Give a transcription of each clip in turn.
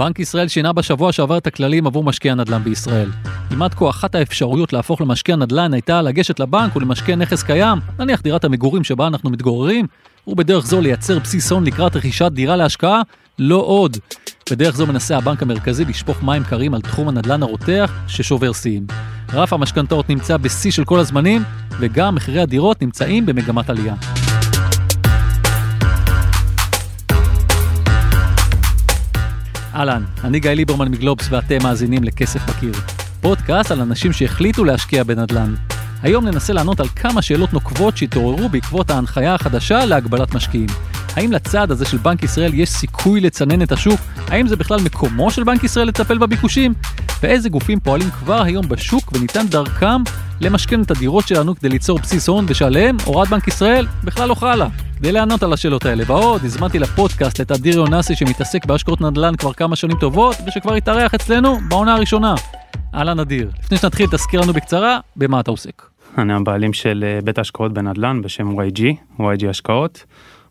בנק ישראל שינה בשבוע שעבר את הכללים עבור משקיע נדל"ן בישראל. אם עד כה אחת האפשרויות להפוך למשקיע נדל"ן הייתה לגשת לבנק ולמשקיע נכס קיים, נניח דירת המגורים שבה אנחנו מתגוררים, ובדרך זו לייצר בסיס הון לקראת רכישת דירה להשקעה, לא עוד. בדרך זו מנסה הבנק המרכזי לשפוך מים קרים על תחום הנדל"ן הרותח ששובר שיאים. רף המשכנתאות נמצא בשיא של כל הזמנים, וגם מחירי הדירות נמצאים במגמת עלייה. אהלן, אני גיא ליברמן מגלובס ואתם מאזינים לכסף בקיר. פודקאסט על אנשים שהחליטו להשקיע בנדל"ן. היום ננסה לענות על כמה שאלות נוקבות שהתעוררו בעקבות ההנחיה החדשה להגבלת משקיעים. האם לצעד הזה של בנק ישראל יש סיכוי לצנן את השוק? האם זה בכלל מקומו של בנק ישראל לטפל בביקושים? ואיזה גופים פועלים כבר היום בשוק וניתן דרכם למשכן את הדירות שלנו כדי ליצור בסיס הון ושעליהם הוראת בנק ישראל בכלל לא חלה. כדי לענות על השאלות האלה ועוד, הזמנתי לפודקאסט את אדיר יונסי שמתעסק בהשקעות נדל"ן כבר כמה שנים טובות ושכבר התארח אצלנו בעונה הראשונה. אהלן אדיר, לפני שנתחיל תזכיר לנו בקצרה במה אתה עוסק. אני הבעלים של אה, בית השקעות בנדל"ן בשם YG, YG השקעות.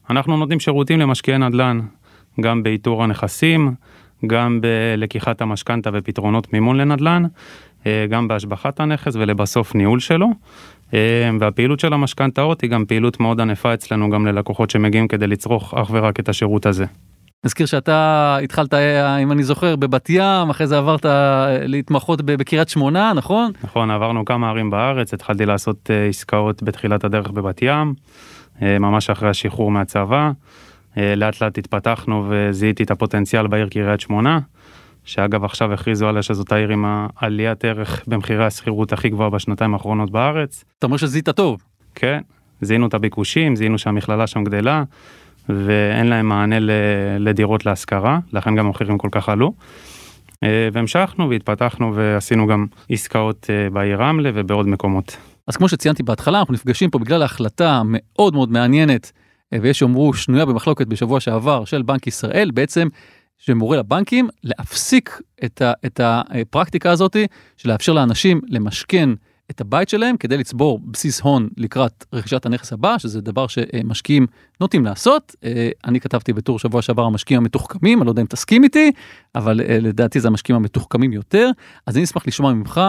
אנחנו נותנים שירותים למשקיעי נדל"ן, גם באיתור הנכסים, גם בלקיחת המשכנתה ופתרונות מימון לנדל"ן, אה, גם בהשבחת הנכס ולבסוף ניהול שלו. אה, והפעילות של המשכנתאות היא גם פעילות מאוד ענפה אצלנו גם ללקוחות שמגיעים כדי לצרוך אך ורק את השירות הזה. נזכיר שאתה התחלת, אם אני זוכר, בבת ים, אחרי זה עברת להתמחות בקריית שמונה, נכון? נכון, עברנו כמה ערים בארץ, התחלתי לעשות אה, עסקאות בתחילת הדרך בבת ים, ממש אחרי השחרור מהצבא. לאט לאט התפתחנו וזיהיתי את הפוטנציאל בעיר קריית שמונה. שאגב עכשיו הכריזו עליה שזאת העיר עם העליית ערך במחירי השכירות הכי גבוהה בשנתיים האחרונות בארץ. אתה אומר שזיהית טוב. כן, זיהינו את הביקושים, זיהינו שהמכללה שם גדלה, ואין להם מענה לדירות להשכרה, לכן גם המחירים כל כך עלו. אה, והמשכנו והתפתחנו ועשינו גם עסקאות אה, בעיר רמלה ובעוד מקומות. אז כמו שציינתי בהתחלה, אנחנו נפגשים פה בגלל ההחלטה המאוד מאוד מעניינת, אה, ויש יאמרו שנויה במחלוקת בשבוע שעבר של בנק ישראל, בעצם שמורה לבנקים להפסיק את, ה, את הפרקטיקה הזאת של לאפשר לאנשים למשכן את הבית שלהם כדי לצבור בסיס הון לקראת רכישת הנכס הבא, שזה דבר שמשקיעים נוטים לעשות. אני כתבתי בטור שבוע שעבר המשקיעים המתוחכמים, אני לא יודע אם תסכים איתי, אבל אה, לדעתי זה המשקיעים המתוחכמים יותר. אז אני אשמח לשמוע ממך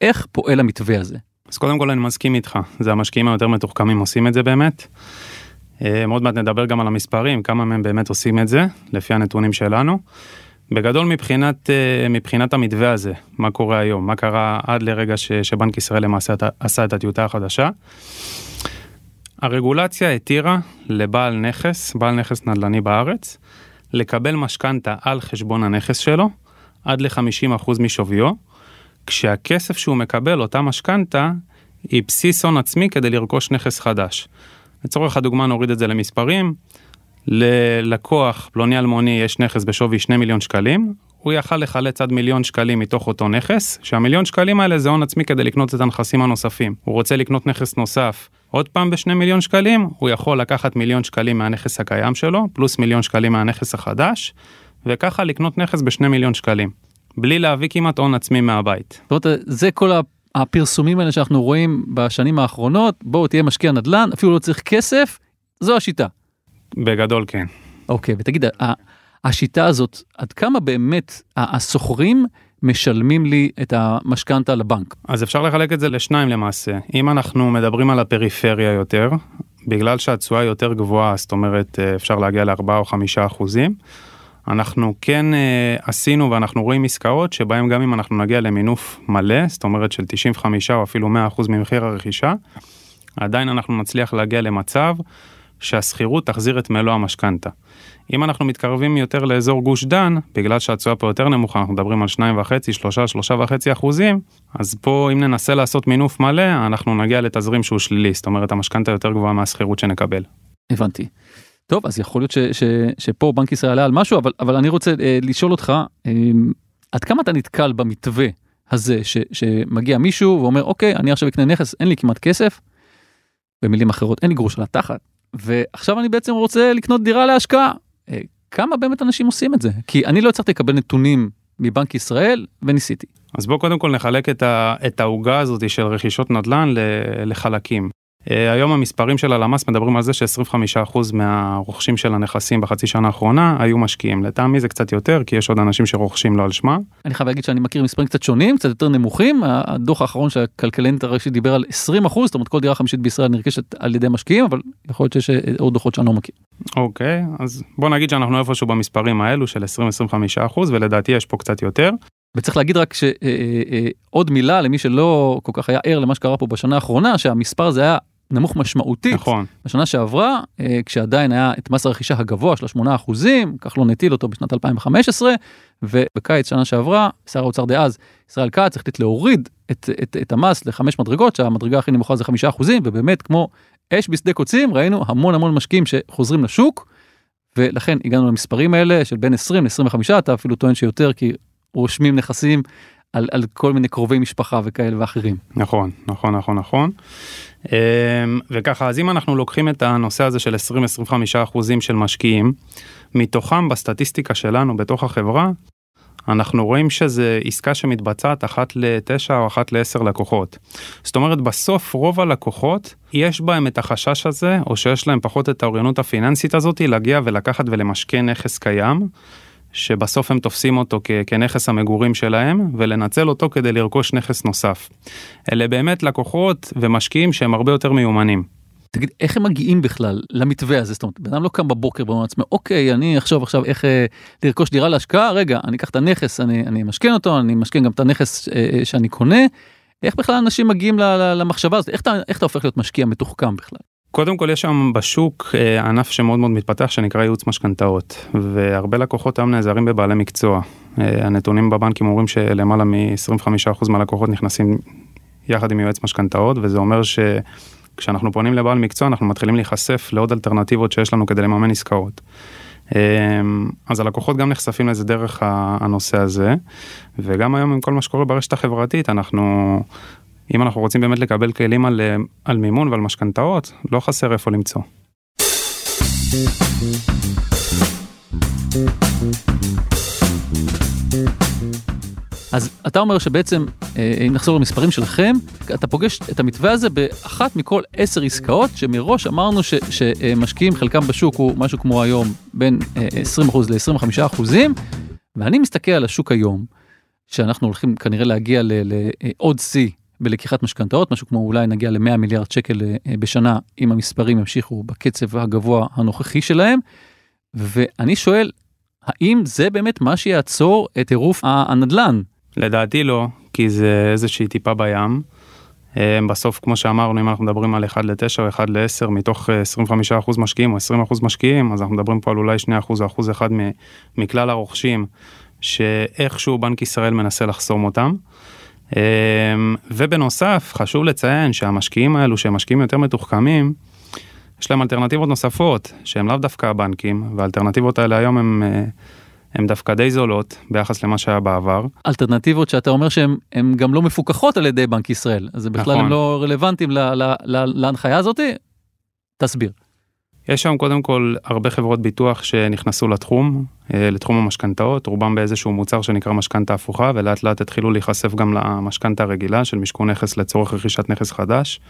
איך פועל המתווה הזה. אז קודם כל אני מסכים איתך, זה המשקיעים היותר מתוחכמים עושים את זה באמת. אה, עוד מעט נדבר גם על המספרים, כמה מהם באמת עושים את זה, לפי הנתונים שלנו. בגדול מבחינת, אה, מבחינת המתווה הזה, מה קורה היום, מה קרה עד לרגע ש, שבנק ישראל למעשה עשה את הטיוטה החדשה. הרגולציה התירה לבעל נכס, בעל נכס נדל"ני בארץ, לקבל משכנתה על חשבון הנכס שלו עד ל-50% משוויו, כשהכסף שהוא מקבל, אותה משכנתה, היא בסיס הון עצמי כדי לרכוש נכס חדש. לצורך הדוגמה נוריד את זה למספרים, ללקוח פלוני אלמוני יש נכס בשווי 2 מיליון שקלים, הוא יכל לחלץ עד מיליון שקלים מתוך אותו נכס, שהמיליון שקלים האלה זה הון עצמי כדי לקנות את הנכסים הנוספים. הוא רוצה לקנות נכס נוסף עוד פעם בשני מיליון שקלים, הוא יכול לקחת מיליון שקלים מהנכס הקיים שלו, פלוס מיליון שקלים מהנכס החדש, וככה לקנות נכס בשני מיליון שקלים. בלי להביא כמעט הון עצמי מהבית. זאת אומרת, זה כל הפרסומים האלה שאנחנו רואים בשנים האחרונות, בואו תהיה משקיע נדל"ן, אפילו לא צריך כסף, זו השיטה. בגדול כן. אוקיי, ותגיד, השיטה הזאת, עד כמה באמת השוכרים משלמים לי את המשכנתה לבנק? אז אפשר לחלק את זה לשניים למעשה. אם אנחנו מדברים על הפריפריה יותר, בגלל שהתשואה יותר גבוהה, זאת אומרת אפשר להגיע ל-4 או 5 אחוזים, אנחנו כן אה, עשינו ואנחנו רואים עסקאות שבהם גם אם אנחנו נגיע למינוף מלא, זאת אומרת של 95 או אפילו 100% ממחיר הרכישה, עדיין אנחנו נצליח להגיע למצב שהשכירות תחזיר את מלוא המשכנתה. אם אנחנו מתקרבים יותר לאזור גוש דן, בגלל שהתשואה פה יותר נמוכה, אנחנו מדברים על 2.5, 3, 3.5 אחוזים, אז פה אם ננסה לעשות מינוף מלא, אנחנו נגיע לתזרים שהוא שלילי, זאת אומרת המשכנתה יותר גבוהה מהשכירות שנקבל. הבנתי. טוב, אז יכול להיות ש, ש, שפה בנק ישראל עלה על משהו, אבל, אבל אני רוצה אה, לשאול אותך, אה, עד כמה אתה נתקל במתווה הזה, ש, שמגיע מישהו ואומר, אוקיי, אני עכשיו אקנה נכס, אין לי כמעט כסף, במילים אחרות, אין לי גרוש על התחת, ועכשיו אני בעצם רוצה לקנות דירה להשקעה. אה, כמה באמת אנשים עושים את זה? כי אני לא הצלחתי לקבל נתונים מבנק ישראל וניסיתי. אז בואו קודם כל נחלק את העוגה הזאת של רכישות נדל"ן לחלקים. אה, היום המספרים של הלמ"ס מדברים על זה ש-25% מהרוכשים של הנכסים בחצי שנה האחרונה היו משקיעים. לטעמי זה קצת יותר, כי יש עוד אנשים שרוכשים לא על שמם. אני חייב להגיד שאני מכיר מספרים קצת שונים, קצת יותר נמוכים. הדוח האחרון של הכלכלנית הראשית דיבר על 20 אחוז, זאת אומרת כל דירה חמישית בישראל נרכשת על ידי משקיעים, אבל יכול להיות שיש עוד דוחות שאני לא מכיר. אוקיי, אז בוא נגיד שאנחנו איפשהו במספרים האלו של 20-25 אחוז, ולדעתי יש פה קצת יותר. וצריך להגיד רק שעוד מילה למי שלא כל כך היה ער למה שקרה פה בשנה האחרונה, שהמספר הזה היה נמוך משמעותית. נכון. בשנה שעברה, כשעדיין היה את מס הרכישה הגבוה של 8 אחוזים, כך לא נטיל אותו בשנת 2015, ובקיץ שנה שעברה, שר האוצר דאז, ישראל כץ, החליט להוריד את, את, את המס לחמש מדרגות, שהמדרגה הכי נמוכה זה 5 אחוזים, ובאמת כמו אש בשדה קוצים, ראינו המון המון משקיעים שחוזרים לשוק, ולכן הגענו למספרים האלה של בין 20 ל-25, אתה אפילו טוען שיותר, כי רושמים נכסים על, על כל מיני קרובי משפחה וכאלה ואחרים. נכון, נכון, נכון, נכון. אמ, וככה, אז אם אנחנו לוקחים את הנושא הזה של 20-25 אחוזים של משקיעים, מתוכם בסטטיסטיקה שלנו בתוך החברה, אנחנו רואים שזה עסקה שמתבצעת אחת לתשע או אחת לעשר לקוחות. זאת אומרת, בסוף רוב הלקוחות, יש בהם את החשש הזה, או שיש להם פחות את האוריינות הפיננסית הזאת, להגיע ולקחת ולמשכן נכס קיים. שבסוף הם תופסים אותו כ- כנכס המגורים שלהם ולנצל אותו כדי לרכוש נכס נוסף. אלה באמת לקוחות ומשקיעים שהם הרבה יותר מיומנים. תגיד, איך הם מגיעים בכלל למתווה הזה? זאת אומרת, בן אדם לא קם בבוקר ואומר לעצמו, אוקיי, אני אחשוב עכשיו איך אה, לרכוש דירה להשקעה, רגע, אני אקח את הנכס, אני, אני משכן אותו, אני משכן גם את הנכס אה, אה שאני קונה. איך בכלל אנשים מגיעים למחשבה הזאת? איך אתה, איך אתה הופך להיות משקיע מתוחכם בכלל? קודם כל יש שם בשוק אה, ענף שמאוד מאוד מתפתח שנקרא ייעוץ משכנתאות והרבה לקוחות היום נעזרים בבעלי מקצוע. אה, הנתונים בבנקים אומרים שלמעלה מ-25% מהלקוחות נכנסים יחד עם יועץ משכנתאות וזה אומר שכשאנחנו פונים לבעל מקצוע אנחנו מתחילים להיחשף לעוד אלטרנטיבות שיש לנו כדי לממן עסקאות. אה, אז הלקוחות גם נחשפים לזה דרך הנושא הזה וגם היום עם כל מה שקורה ברשת החברתית אנחנו אם אנחנו רוצים באמת לקבל כלים על, אה, על מימון ועל משכנתאות, לא חסר איפה למצוא. אז אתה אומר שבעצם, אה, אם נחזור למספרים שלכם, אתה פוגש את המתווה הזה באחת מכל עשר עסקאות, שמראש אמרנו ש, שמשקיעים חלקם בשוק הוא משהו כמו היום בין 20% אה, ל-25%, ואני מסתכל על השוק היום, שאנחנו הולכים כנראה להגיע לעוד שיא בלקיחת משכנתאות, משהו כמו אולי נגיע ל-100 מיליארד שקל אה, בשנה, אם המספרים ימשיכו בקצב הגבוה הנוכחי שלהם. ואני שואל, האם זה באמת מה שיעצור את טירוף הנדל"ן? לדעתי לא, כי זה איזושהי טיפה בים. אה, בסוף, כמו שאמרנו, אם אנחנו מדברים על 1 ל-9 או 1 ל-10 מתוך 25% אה, משקיעים או 20% משקיעים, אז אנחנו מדברים פה על אולי 2% או 1% מכלל הרוכשים, שאיכשהו בנק ישראל מנסה לחסום אותם. אמ, ובנוסף, חשוב לציין שהמשקיעים האלו, שהם משקיעים יותר מתוחכמים, יש להם אלטרנטיבות נוספות, שהם לאו דווקא הבנקים, והאלטרנטיבות האלה היום הם, אה, הם דווקא די זולות ביחס למה שהיה בעבר. אלטרנטיבות שאתה אומר שהן גם לא מפוקחות על ידי בנק ישראל, אז בכלל נכון. הם לא רלוונטיים להנחיה הזאתי? תסביר. יש שם קודם כל הרבה חברות ביטוח שנכנסו לתחום, אה, לתחום המשכנתאות, רובם באיזשהו מוצר שנקרא משכנתה הפוכה, ולאט לאט התחילו להיחשף גם למשכנתה הרגילה של משכון נכס לצורך רכישת נכס חדש,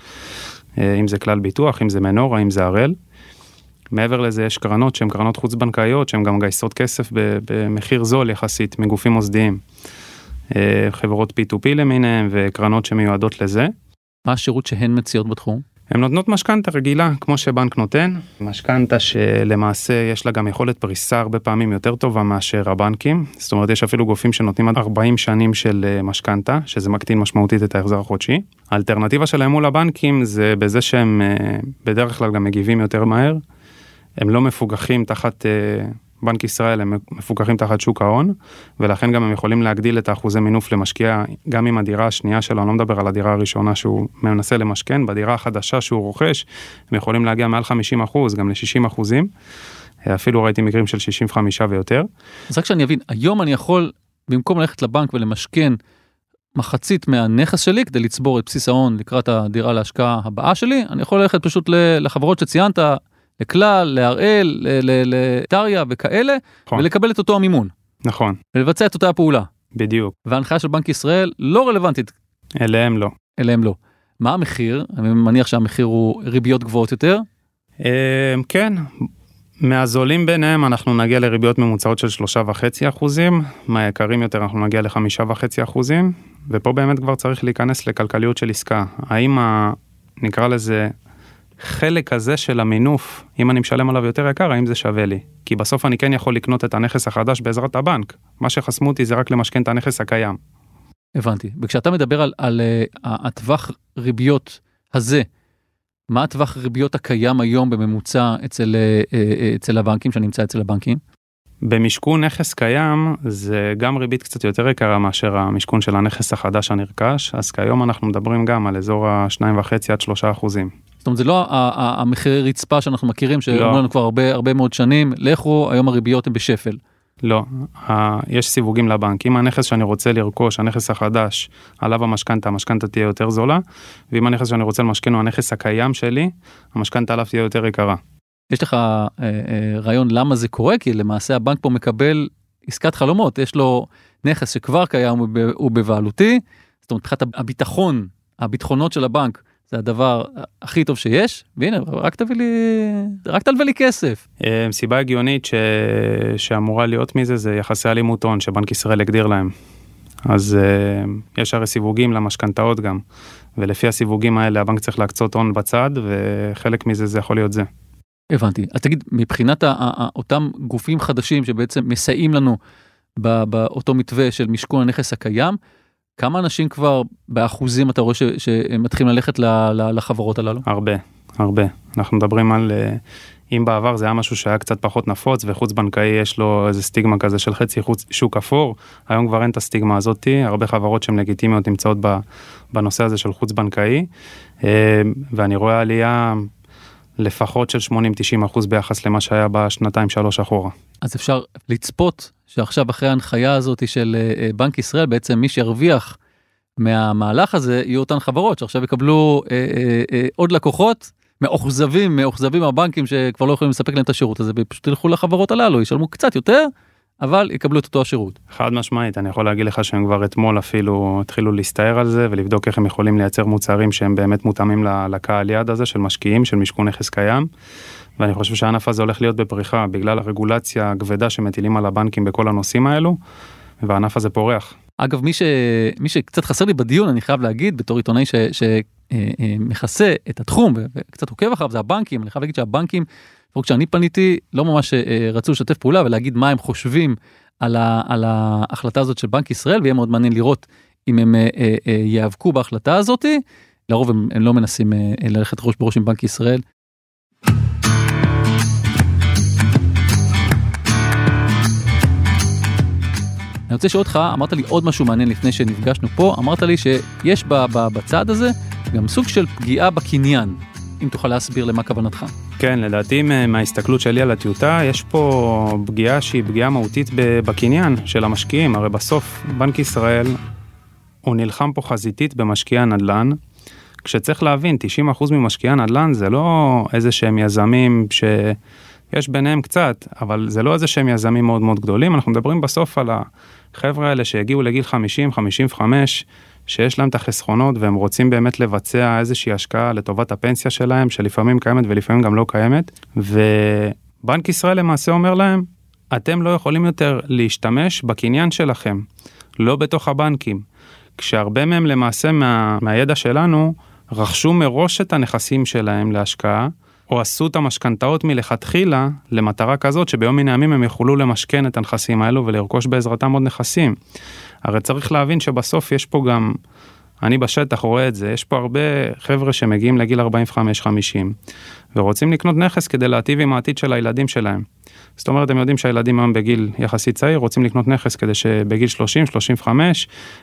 אה, אם זה כלל ביטוח, אם זה מנורה, אם זה הראל. מעבר לזה יש קרנות שהן קרנות חוץ בנקאיות, שהן גם מגייסות כסף במחיר זול יחסית מגופים מוסדיים. אה, חברות P2P למיניהן וקרנות שמיועדות לזה. מה השירות שהן מציעות בתחום? הן נותנות משכנתה רגילה כמו שבנק נותן, משכנתה שלמעשה יש לה גם יכולת פריסה הרבה פעמים יותר טובה מאשר הבנקים, זאת אומרת יש אפילו גופים שנותנים עד 40 שנים של אה, משכנתה, שזה מקטין משמעותית את ההחזר החודשי. האלטרנטיבה שלהם מול הבנקים זה בזה שהם אה, בדרך כלל גם מגיבים יותר מהר, הם לא מפוגחים תחת אה, בנק ישראל הם מפוקחים תחת שוק ההון, ולכן גם הם יכולים להגדיל את האחוזי מינוף למשקיע, גם עם הדירה השנייה שלו, אני לא מדבר על הדירה הראשונה שהוא מנסה למשכן, בדירה החדשה שהוא רוכש, הם יכולים להגיע מעל 50 אחוז, גם ל-60 אחוזים, אפילו ראיתי מקרים של 65 ויותר. אז רק שאני אבין, היום אני יכול, במקום ללכת לבנק ולמשכן מחצית מהנכס שלי כדי לצבור את בסיס ההון לקראת הדירה להשקעה הבאה שלי, אני יכול ללכת פשוט לחברות שציינת, לכלל, להראל, לטריה וכאלה, נכון. ולקבל את אותו המימון. נכון. ולבצע את אותה הפעולה. בדיוק. וההנחיה של בנק ישראל לא רלוונטית. אליהם לא. אליהם לא. מה המחיר? אני מניח שהמחיר הוא ריביות גבוהות יותר. אה, כן, מהזולים ביניהם אנחנו נגיע לריביות ממוצעות של שלושה וחצי אחוזים, מהיקרים יותר אנחנו נגיע לחמישה וחצי אחוזים, ופה באמת כבר צריך להיכנס לכלכליות של עסקה. האם ה... נקרא לזה חלק הזה של המינוף, אם אני משלם עליו יותר יקר, האם זה שווה לי? כי בסוף אני כן יכול לקנות את הנכס החדש בעזרת הבנק. מה שחסמו אותי זה רק למשכן את הנכס הקיים. הבנתי. וכשאתה מדבר על, על uh, הטווח ריביות הזה, מה הטווח ריביות הקיים היום בממוצע אצל, uh, uh, אצל הבנקים, שנמצא אצל הבנקים? במשכון נכס קיים זה גם ריבית קצת יותר יקרה מאשר המשכון של הנכס החדש הנרכש, אז כיום אנחנו מדברים גם על אזור ה-2.5 עד 3 אחוזים. זאת אומרת זה לא המחירי רצפה שאנחנו מכירים שאומרים לא. לנו כבר הרבה הרבה מאוד שנים לכו היום הריביות הן בשפל. לא, יש סיווגים לבנק. אם הנכס שאני רוצה לרכוש, הנכס החדש, עליו המשכנתה, המשכנתה תהיה יותר זולה, ואם הנכס שאני רוצה למשכן הוא הנכס הקיים שלי, המשכנתה עליו תהיה יותר יקרה. יש לך אה, אה, רעיון למה זה קורה? כי למעשה הבנק פה מקבל עסקת חלומות, יש לו נכס שכבר קיים הוא בבעלותי, זאת אומרת מבחינת הביטחון, הביטחונות של הבנק זה הדבר הכי טוב שיש, והנה, רק תביא לי, רק תלווה לי כסף. אה, סיבה הגיונית ש... שאמורה להיות מזה זה יחסי אלימות הון שבנק ישראל הגדיר להם. אז uh, יש הרי סיווגים למשכנתאות גם, ולפי הסיווגים האלה הבנק צריך להקצות הון בצד, וחלק מזה זה יכול להיות זה. הבנתי. אז תגיד, מבחינת אותם גופים חדשים שבעצם מסייעים לנו באותו מתווה של משכון הנכס הקיים, כמה אנשים כבר באחוזים אתה רואה שהם מתחילים ללכת לחברות הללו? הרבה, הרבה. אנחנו מדברים על, אה, אם בעבר זה היה משהו שהיה קצת פחות נפוץ וחוץ בנקאי יש לו איזה סטיגמה כזה של חצי חוץ שוק אפור, היום כבר אין את הסטיגמה הזאתי, הרבה חברות שהן לגיטימיות נמצאות בנושא הזה של חוץ בנקאי, אה, ואני רואה עלייה לפחות של 80-90 אחוז ביחס למה שהיה בשנתיים שלוש אחורה. אז אפשר לצפות שעכשיו אחרי ההנחיה הזאת של אה, אה, בנק ישראל בעצם מי שירוויח מהמהלך הזה יהיו אותן חברות שעכשיו יקבלו אה, אה, אה, עוד לקוחות מאוכזבים מאוכזבים מהבנקים שכבר לא יכולים לספק להם את השירות הזה ופשוט ילכו לחברות הללו ישלמו קצת יותר אבל יקבלו את אותו השירות. חד משמעית, אני יכול להגיד לך שהם כבר אתמול אפילו התחילו להסתער על זה ולבדוק איך הם יכולים לייצר מוצרים שהם באמת מותאמים לקהל יעד הזה של משקיעים, של משכון נכס קיים. ואני חושב שהענף הזה הולך להיות בפריחה בגלל הרגולציה הכבדה שמטילים על הבנקים בכל הנושאים האלו, והענף הזה פורח. אגב, מי, ש... מי שקצת חסר לי בדיון, אני חייב להגיד, בתור עיתונאי שמכסה אה, אה, את התחום וקצת עוקב אחריו, זה הבנקים, אני חייב להגיד שהבנקים לפחות כשאני פניתי לא ממש אה, רצו לשתף פעולה ולהגיד מה הם חושבים על, ה, על ההחלטה הזאת של בנק ישראל ויהיה מאוד מעניין לראות אם הם אה, אה, ייאבקו בהחלטה הזאתי. לרוב הם, הם לא מנסים ללכת ראש בראש עם בנק ישראל. אני רוצה לשאול אותך, אמרת לי עוד משהו מעניין לפני שנפגשנו פה, אמרת לי שיש בצד הזה גם סוג של פגיעה בקניין. אם תוכל להסביר למה כוונתך. כן, לדעתי מההסתכלות שלי על הטיוטה, יש פה פגיעה שהיא פגיעה מהותית בקניין של המשקיעים. הרי בסוף בנק ישראל, הוא נלחם פה חזיתית במשקיעי הנדל"ן, כשצריך להבין, 90% ממשקיעי הנדל"ן זה לא איזה שהם יזמים שיש ביניהם קצת, אבל זה לא איזה שהם יזמים מאוד מאוד גדולים, אנחנו מדברים בסוף על החבר'ה האלה שהגיעו לגיל 50, 55, שיש להם את החסכונות והם רוצים באמת לבצע איזושהי השקעה לטובת הפנסיה שלהם, שלפעמים קיימת ולפעמים גם לא קיימת, ובנק ישראל למעשה אומר להם, אתם לא יכולים יותר להשתמש בקניין שלכם, לא בתוך הבנקים. כשהרבה מהם למעשה מה, מהידע שלנו רכשו מראש את הנכסים שלהם להשקעה, או עשו את המשכנתאות מלכתחילה למטרה כזאת שביום מן הימים הם יוכלו למשכן את הנכסים האלו ולרכוש בעזרתם עוד נכסים. הרי צריך להבין שבסוף יש פה גם, אני בשטח רואה את זה, יש פה הרבה חבר'ה שמגיעים לגיל 45-50 ורוצים לקנות נכס כדי להטיב עם העתיד של הילדים שלהם. זאת אומרת, הם יודעים שהילדים היום בגיל יחסית צעיר רוצים לקנות נכס כדי שבגיל 30-35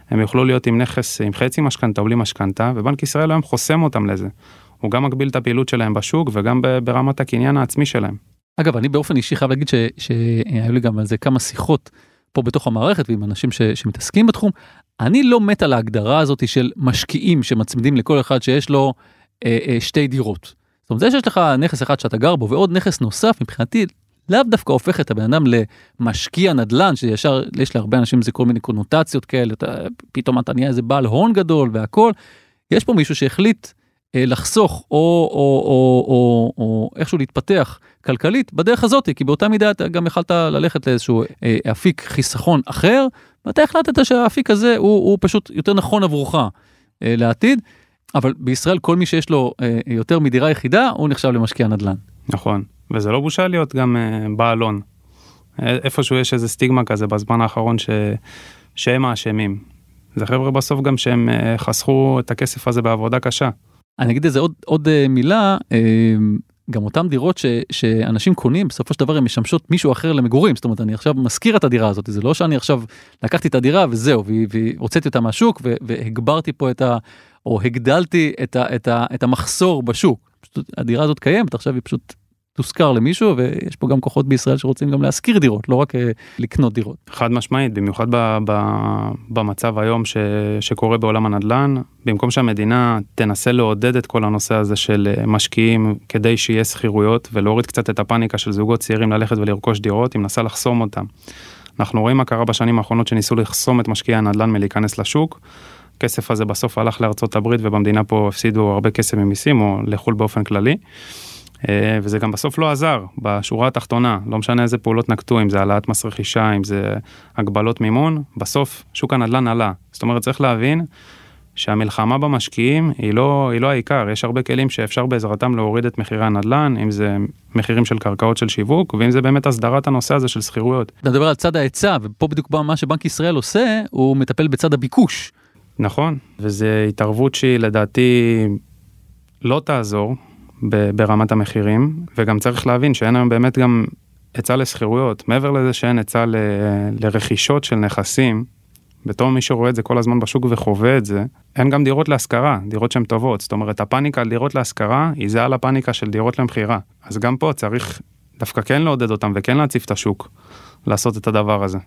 הם יוכלו להיות עם נכס עם חצי משכנתה או בלי משכנתה, ובנק ישראל היום חוסם אותם לזה. הוא גם מגביל את הפעילות שלהם בשוק וגם ברמת הקניין העצמי שלהם. אגב, אני באופן אישי חייב להגיד שהיו לי גם על זה כמה שיחות פה בתוך המערכת ועם אנשים ש, שמתעסקים בתחום, אני לא מת על ההגדרה הזאת של משקיעים שמצמידים לכל אחד שיש לו אה, אה, שתי דירות. זאת אומרת, זה שיש לך נכס אחד שאתה גר בו ועוד נכס נוסף, מבחינתי לאו דווקא הופך את הבן אדם למשקיע נדל"ן, שישר יש להרבה אנשים זה כל מיני קונוטציות כאלה, אתה, פתאום אתה נהיה איזה בעל הון גדול והכל. יש פה מישהו שהחליט לחסוך או, או, או, או, או איכשהו להתפתח כלכלית בדרך הזאת, כי באותה מידה אתה גם יכלת ללכת לאיזשהו אה, אפיק חיסכון אחר, ואתה החלטת שהאפיק הזה הוא, הוא פשוט יותר נכון עבורך אה, לעתיד, אבל בישראל כל מי שיש לו אה, יותר מדירה יחידה, הוא נחשב למשקיע נדל"ן. נכון, וזה לא בושה להיות גם אה, בעל הון. אה, איפשהו יש איזה סטיגמה כזה בזמן האחרון ש... שהם האשמים. זה חבר'ה בסוף גם שהם אה, חסכו את הכסף הזה בעבודה קשה. אני אגיד איזה עוד, עוד אה, מילה, אה, גם אותם דירות ש, שאנשים קונים, בסופו של דבר הן משמשות מישהו אחר למגורים. זאת אומרת, אני עכשיו משכיר את הדירה הזאת, זה לא שאני עכשיו לקחתי את הדירה וזהו, והוצאתי אותה מהשוק והגברתי פה את ה... או הגדלתי את, ה, את, ה, את המחסור בשוק. הדירה הזאת קיימת, עכשיו היא פשוט תושכר למישהו ויש פה גם כוחות בישראל שרוצים גם להשכיר דירות לא רק uh, לקנות דירות. חד משמעית במיוחד ב, ב, במצב היום ש, שקורה בעולם הנדל"ן במקום שהמדינה תנסה לעודד את כל הנושא הזה של אה, משקיעים כדי שיהיה שכירויות ולהוריד קצת את הפאניקה של זוגות צעירים ללכת ולרכוש דירות היא מנסה לחסום אותם. אנחנו רואים מה קרה בשנים האחרונות שניסו לחסום את משקיעי הנדל"ן מלהיכנס לשוק. הכסף הזה בסוף הלך לארצות הברית ובמדינה פה הפסידו הרבה כסף ממיסים או לחו"ל באופן כללי. אה, וזה גם בסוף לא עזר בשורה התחתונה, לא משנה איזה פעולות נקטו, אם זה העלאת מס רכישה, אם זה הגבלות מימון, בסוף שוק הנדל"ן עלה. זאת אומרת, צריך להבין שהמלחמה במשקיעים היא לא, היא לא העיקר, יש הרבה כלים שאפשר בעזרתם להוריד את מחירי הנדל"ן, אם זה מחירים של קרקעות של שיווק, ואם זה באמת הסדרת הנושא הזה של שכירויות. אתה מדבר על צד ההיצע, ופה בדיוק מה שבנק ישראל עושה, הוא מטפל בצד הביקוש. נכון, וזו התערבות שהיא לדעתי לא תעזור, ברמת המחירים, וגם צריך להבין שאין היום באמת גם היצע לשכירויות, מעבר לזה שאין היצע ל, לרכישות של נכסים, בתור מי שרואה את זה כל הזמן בשוק וחווה את זה, אין גם דירות להשכרה, דירות שהן טובות, זאת אומרת הפאניקה על דירות להשכרה היא זהה לפאניקה של דירות למכירה, אז גם פה צריך דווקא כן לעודד אותם וכן להציף את השוק, לעשות את הדבר הזה.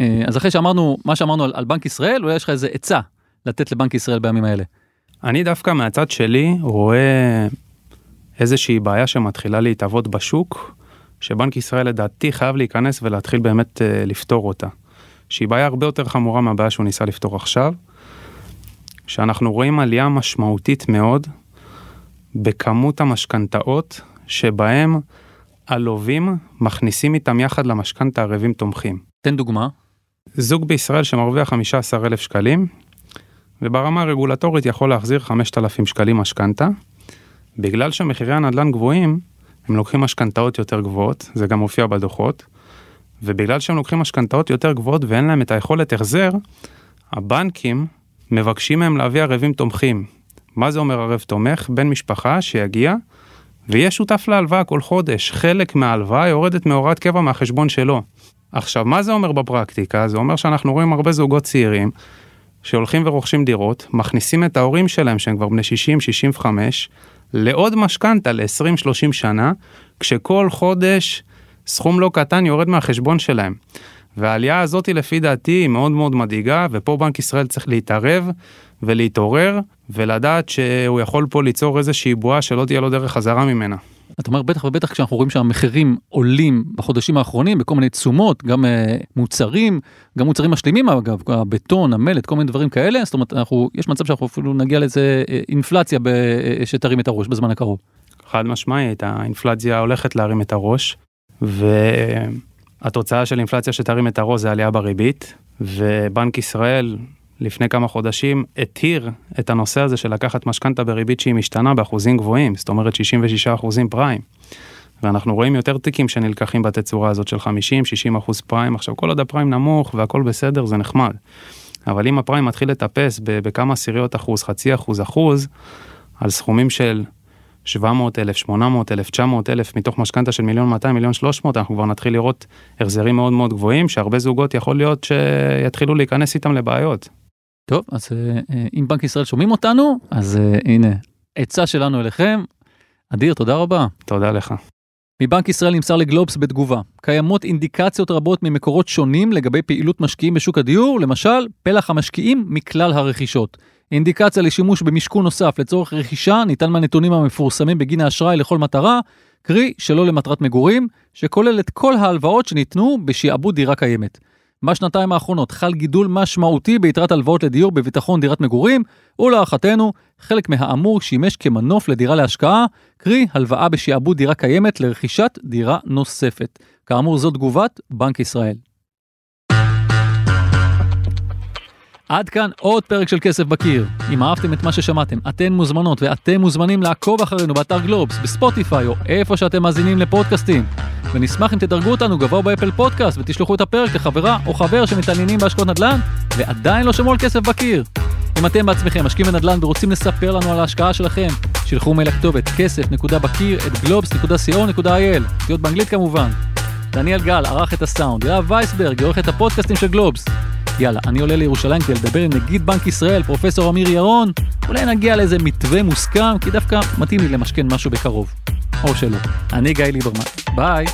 אה, אז אחרי שאמרנו מה שאמרנו על, על בנק ישראל, אולי יש לך איזה עצה לתת לבנק ישראל בימים האלה. אני דווקא מהצד שלי רואה איזושהי בעיה שמתחילה להתהוות בשוק, שבנק ישראל לדעתי חייב להיכנס ולהתחיל באמת uh, לפתור אותה. שהיא בעיה הרבה יותר חמורה מהבעיה שהוא ניסה לפתור עכשיו, שאנחנו רואים עלייה משמעותית מאוד בכמות המשכנתאות שבהם הלווים מכניסים איתם יחד למשכנתה ערבים תומכים. תן דוגמה. זוג בישראל שמרוויח 15,000 שקלים, וברמה הרגולטורית יכול להחזיר 5,000 שקלים משכנתה, בגלל שמחירי הנדל"ן גבוהים, הם לוקחים משכנתאות יותר גבוהות, זה גם מופיע בדוחות, ובגלל שהם לוקחים משכנתאות יותר גבוהות ואין להם את היכולת החזר, הבנקים מבקשים מהם להביא ערבים תומכים. מה זה אומר ערב תומך? בן משפחה שיגיע ויהיה שותף להלוואה כל חודש. חלק מההלוואה יורדת מהוראת קבע מהחשבון שלו. עכשיו, מה זה אומר בפרקטיקה? זה אומר שאנחנו רואים הרבה זוגות צעירים שהולכים ורוכשים דירות, מכניסים את ההורים שלהם שהם כבר בני 60-65 לעוד משכנתה ל-20-30 שנה, כשכל חודש סכום לא קטן יורד מהחשבון שלהם. והעלייה הזאת לפי דעתי היא מאוד מאוד מדאיגה, ופה בנק ישראל צריך להתערב ולהתעורר, ולדעת שהוא יכול פה ליצור איזושהי בועה שלא תהיה לו דרך חזרה ממנה. אתה אומר בטח ובטח כשאנחנו רואים שהמחירים עולים בחודשים האחרונים בכל מיני תשומות, גם uh, מוצרים, גם מוצרים משלימים אגב, הבטון, המלט, כל מיני דברים כאלה, זאת אומרת, אנחנו, יש מצב שאנחנו אפילו נגיע לאיזה uh, אינפלציה ב, uh, שתרים את הראש בזמן הקרוב. חד משמעית, האינפלציה הולכת להרים את הראש, והתוצאה של אינפלציה שתרים את הראש זה עלייה בריבית, ובנק ישראל לפני כמה חודשים התיר את הנושא הזה של לקחת משכנתה בריבית שהיא משתנה באחוזים גבוהים, זאת אומרת 66 אחוזים פריים. ואנחנו רואים יותר תיקים שנלקחים בתצורה הזאת של 50-60 אחוז פריים, עכשיו כל עוד הפריים נמוך והכל בסדר זה נחמד. אבל אם הפריים מתחיל לטפס בכמה עשיריות אחוז, חצי אחוז, אחוז, על סכומים של 700 אלף, 800 אלף, 900 אלף מתוך משכנתה של מיליון 200, מיליון 300, אנחנו כבר נתחיל לראות החזרים מאוד מאוד גבוהים, שהרבה זוגות יכול להיות שיתחילו להיכנס איתם לבעיות. טוב, אז אה, אה, אם בנק ישראל שומעים אותנו, אז אה, הנה, עצה שלנו אליכם. אדיר, תודה רבה. תודה לך. מבנק ישראל נמסר לגלובס בתגובה, קיימות אינדיקציות רבות ממקורות שונים לגבי פעילות משקיעים בשוק הדיור, למשל, פלח המשקיעים מכלל הרכישות. אינדיקציה לשימוש במשכון נוסף לצורך רכישה ניתן מהנתונים המפורסמים בגין האשראי לכל מטרה, קרי שלא למטרת מגורים, שכולל את כל ההלוואות שניתנו בשעבוד דירה קיימת. בשנתיים האחרונות חל גידול משמעותי ביתרת הלוואות לדיור בביטחון דירת מגורים, ולהערכתנו, חלק מהאמור שימש כמנוף לדירה להשקעה, קרי הלוואה בשעבוד דירה קיימת לרכישת דירה נוספת. כאמור זו תגובת בנק ישראל. עד כאן עוד פרק של כסף בקיר. אם אהבתם את מה ששמעתם, אתן מוזמנות ואתם מוזמנים לעקוב אחרינו באתר גלובס, בספוטיפיי או איפה שאתם מאזינים לפודקאסטים. ונשמח אם תדרגו אותנו גבוה באפל פודקאסט ותשלחו את הפרק לחברה או חבר שמתעניינים בהשקעות נדל"ן ועדיין לא שמעו על כסף בקיר. אם אתם בעצמכם משקיעים בנדל"ן ורוצים לספר לנו על ההשקעה שלכם, שלחו מייל לכתובת כסף.בקיר at גלובס.co.il, אותיות באנגלית כמובן. דניאל גל ערך את הסאונד, יואב וייסברג עורך את הפודקאסטים של גלובס. יאללה, אני עולה לירושלים כדי לדבר עם נגיד בנק ישראל, פרופסור אמיר ירון, אולי נגיע לאיזה מתווה מוסכם, כי דווקא מתאים לי למשכן משהו בקרוב. או שלא. אני גיא ליברמן. ביי.